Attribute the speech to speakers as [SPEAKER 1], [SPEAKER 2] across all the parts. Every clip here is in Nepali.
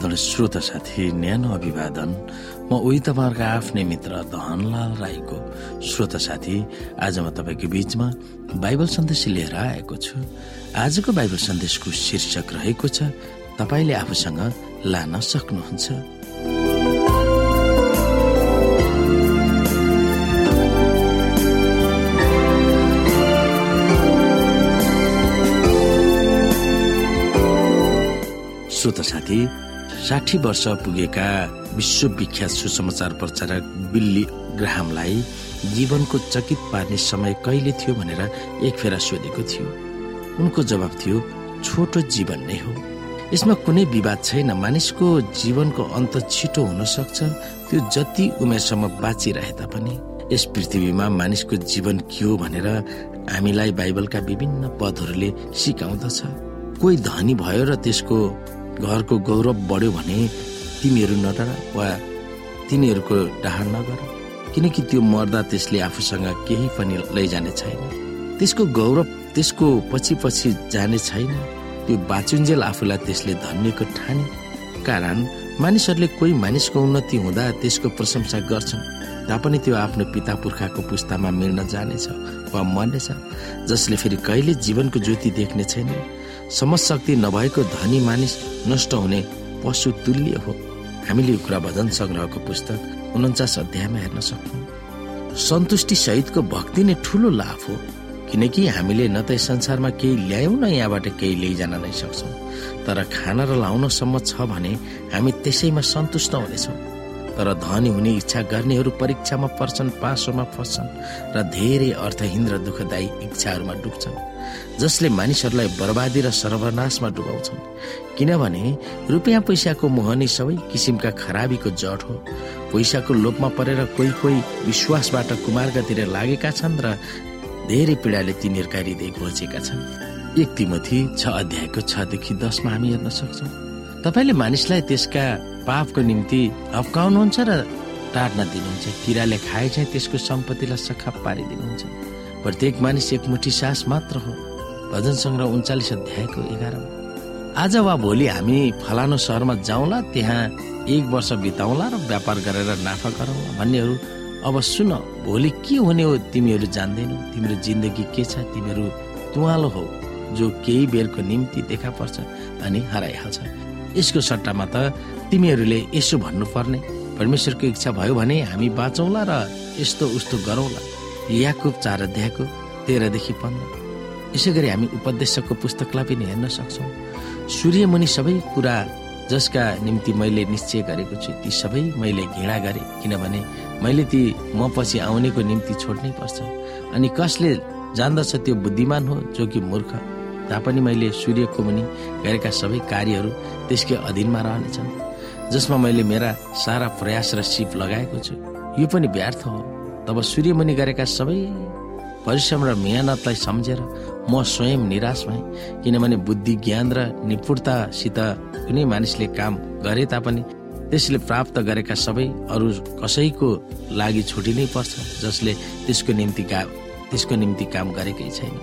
[SPEAKER 1] समाधान श्रोता साथी न्यानो अभिवादन। म उही तपाईँहरूका आफ्नै मित्र धनलाल राईको श्रोता साथी। आज म तपाईँको बीचमा बाइबल सन्देश लिएर आएको छु। आजको बाइबल सन्देशको शीर्षक रहेको छ तपाईँले आफूसँग लान सक्नुहुन्छ। श्रोत साथी साठी वर्ष पुगेका विश्वविख्यात सुसमाचार प्रचारक बिल्ली ग्राहमलाई जीवनको चकित पार्ने समय कहिले थियो भनेर एक फेरा सोधेको थियो। उनको जवाब थियो छोटो जीवन नै हो। यसमा कुनै विवाद छैन। मानिसको जीवनको अन्त छिटो हुन सक्छ। त्यो जति उमेरसम्म बाँचिरहे तापनि यस पृथ्वीमा मानिसको जीवन के हो भनेर हामीलाई बाइबलका विभिन्न पदहरूले सिकाउँदछ। कोही धनी भयो र त्यसको घरको गौरव बढ्यो भने तिमीहरू नडर वा तिनीहरूको डाहा नगर। किनकि त्यो मर्दा त्यसले आफूसँग केही पनि लैजाने छैन। त्यसको गौरव त्यसको पछि पछि जाने छैन। त्यो बाचुन्जेल आफूलाई त्यसले धन्यको ठाने। कारण मानिसहरूले कोही मानिसको उन्नति हुँदा त्यसको प्रशंसा गर्छन्। तापनि त्यो आफ्नो पिता पुर्खाको पुस्तामा मिल्न जानेछ वा मर्नेछ जसले फेरि कहिले जीवनको ज्योति देख्ने छैन। समशक्ति नभएको धनी मानिस नष्ट हुने पशु तुल्य हो। हामीले यो कुरा भजन संग्रहको पुस्तक उन्चास अध्यायमा हेर्न सक्छौँ। सन्तुष्टि सहितको भक्ति नै ठुलो लाभ हो किनकि हामीले न त संसारमा केही ल्यायौँ न यहाँबाट केही लैजान नै सक्छौँ। तर खाना र लाउनसम्म छ भने हामी त्यसैमा सन्तुष्ट हुनेछौँ। तर धनी हुने इच्छा गर्नेहरू परीक्षामा पर्छन् पासोमा फस्छन् र धेरै अर्थहीन र दुःखदायी इच्छाहरूमा डुब्छन् जसले मानिसहरूलाई बर्बादी र सर्वनाशमा डुबाउँछन्। किनभने रुपियाँ पैसाको मोहनी सबै किसिमका खराबीको जड हो। पैसाको लोपमा परेर कोही कोही विश्वासबाट कुमार्गतिर लागेका छन् र धेरै पीडाले तिनीहरूका हृदय घोचेका छन्। एक तिमथी छ अध्यायको छदेखि दसमा हामी हेर्न सक्छौँ। तपाईँले मानिसलाई त्यसका पापको निम्ति हप्काउनुहुन्छ र टाढ्न दिनुहुन्छ। किराले खाए चाहिँ त्यसको सम्पत्तिलाई सखाप पारिदिनुहुन्छ। प्रत्येक मानिस एक मुठी सास मात्र हो। भजन सङ्ग्रह उन्चालिस अध्यायको एघारमा आज वा भोलि हामी फलानु सहरमा जाउँला त्यहाँ एक वर्ष बिताउला र व्यापार गरेर नाफा गरौँला भन्नेहरू। अब सुन भोलि के हुने हो तिमीहरू जान्दैनौ। तिम्रो जिन्दगी के छ? तिमीहरू तुवालो हो। जो केही बेरको निम्ति देखा पर्छ अनि हराइहाल्छ। यसको सट्टामा त तिमीहरूले यसो भन्नु पर्ने परमेश्वरको इच्छा भयो भने हामी बाँचौला र यस्तो उस्तो गरौँला। याकुब चार अध्यायको तेह्रदेखि पन्ध्र। यसै गरी हामी उपदेशकको पुस्तकलाई पनि हेर्न सक्छौँ। सूर्यमुनि सबै कुरा जसका निम्ति मैले निश्चय गरेको छु ती सबै मैले घृणा गरेँ किनभने मैले ती म पछि आउनेको निम्ति छोड्नै पर्छ। अनि कसले जान्दछ त्यो बुद्धिमान हो जो कि मूर्ख? तापनि मैले सूर्यको मुनि गरेका सबै कार्यहरू त्यसकै अधीनमा रहनेछन् जसमा मैले मेरा सारा प्रयास र सिप लगाएको छु। यो पनि व्यर्थ हो। तब सूर्यमुनि गरेका सबै परिश्रम र मेहनतलाई सम्झेर म स्वयं निराश भएँ किनभने बुद्धि ज्ञान र निपुणतासित कुनै मानिसले काम गरे तापनि त्यसले प्राप्त गरेका सबै अरू कसैको लागि छुटिनै पर्छ जसले त्यसको निम्ति त्यसको निम्ति काम गरेकै छैन।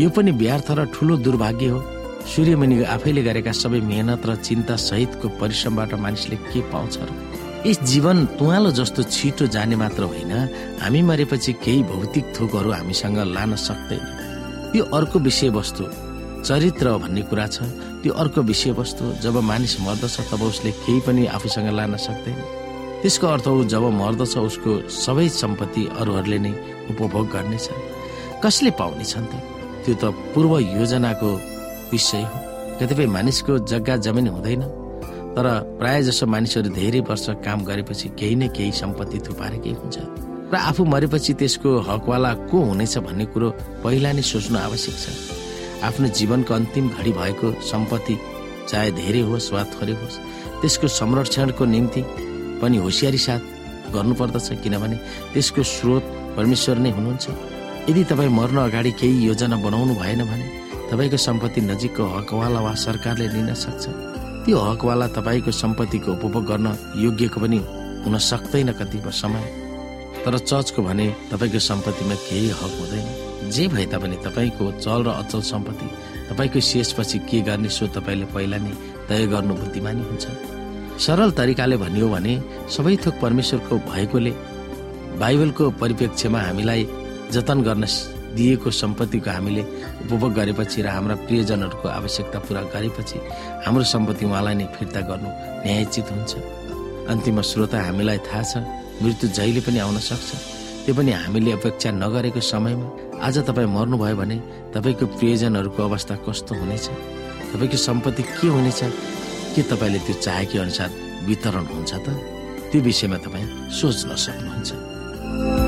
[SPEAKER 1] यो पनि व्यर्थ र ठुलो दुर्भाग्य हो। सूर्यमुनि आफैले गरेका सबै मेहनत र चिन्ता सहितको परिश्रमबाट मानिसले के पाउँछ र? यस जीवन तुवालो जस्तो छिटो जाने मात्र होइन। हामी मरेपछि केही भौतिक थोकहरू हामीसँग लान सक्दैन। त्यो अर्को विषयवस्तु चरित्र भन्ने कुरा छ। त्यो अर्को विषयवस्तु जब मानिस मर्दछ तब उसले केही पनि आफूसँग लान सक्दैन। त्यसको अर्थ ऊ जब मर्दछ उसको सबै सम्पत्ति अरूहरूले नै उपभोग गर्नेछ। कसले पाउनेछन् त? त्यो त पूर्व योजनाको विषय हो। कतिपय मानिसको जग्गा जमिन हुँदैन तर प्राय जसो मानिसहरू धेरै वर्ष काम गरेपछि केही न केही सम्पत्ति थुपारेकै हुन्छ। र आफू मरेपछि त्यसको हकवाला को हुनेछ भन्ने कुरो पहिला नै सोच्नु आवश्यक छ। आफ्नो जीवनको अन्तिम घडी भएको सम्पत्ति चाहे धेरै होस् वा थोरै होस् त्यसको संरक्षणको निम्ति पनि होसियारी साथ गर्नुपर्दछ किनभने त्यसको स्रोत परमेश्वर नै हुनुहुन्छ। यदि तपाईँ मर्न अगाडि केही योजना बनाउनु भएन भने तपाईँको सम्पत्ति नजिकको हकवाला वा सरकारले लिन सक्छ। त्यो हकवाला तपाईँको सम्पत्तिको उपभोग गर्न योग्यको पनि हुन सक्दैन कतिपय समय। तर चर्चको भने तपाईँको सम्पत्तिमा केही हक हुँदैन। जे भए तापनि तपाईँको चल र अचल सम्पत्ति तपाईँको शेषपछि के गर्ने सो तपाईँले पहिला नै तय गर्नु बुद्धिमानी हुन्छ। सरल तरिकाले भनियो भने सबै थोक परमेश्वरको भएकोले बाइबलको परिप्रेक्ष्यमा हामीलाई जतन गर्न दिएको सम्पत्तिको हामीले उपभोग गरेपछि र हाम्रा प्रियजनहरूको आवश्यकता पूरा गरेपछि हाम्रो सम्पत्ति उहाँलाई नै फिर्ता गर्नु न्यायचित हुन्छ। अन्तिम श्रोता हामीलाई थाहा छ मृत्यु जहिले पनि आउन सक्छ। त्यो पनि हामीले अपेक्षा नगरेको समयमा। आज तपाईँ मर्नुभयो भने तपाईँको प्रियजनहरूको अवस्था कस्तो हुनेछ? तपाईँको सम्पत्ति के हुनेछ? के तपाईँले त्यो चाहेको अनुसार वितरण हुन्छ त? त्यो विषयमा तपाईँ सोच्न सक्नुहुन्छ।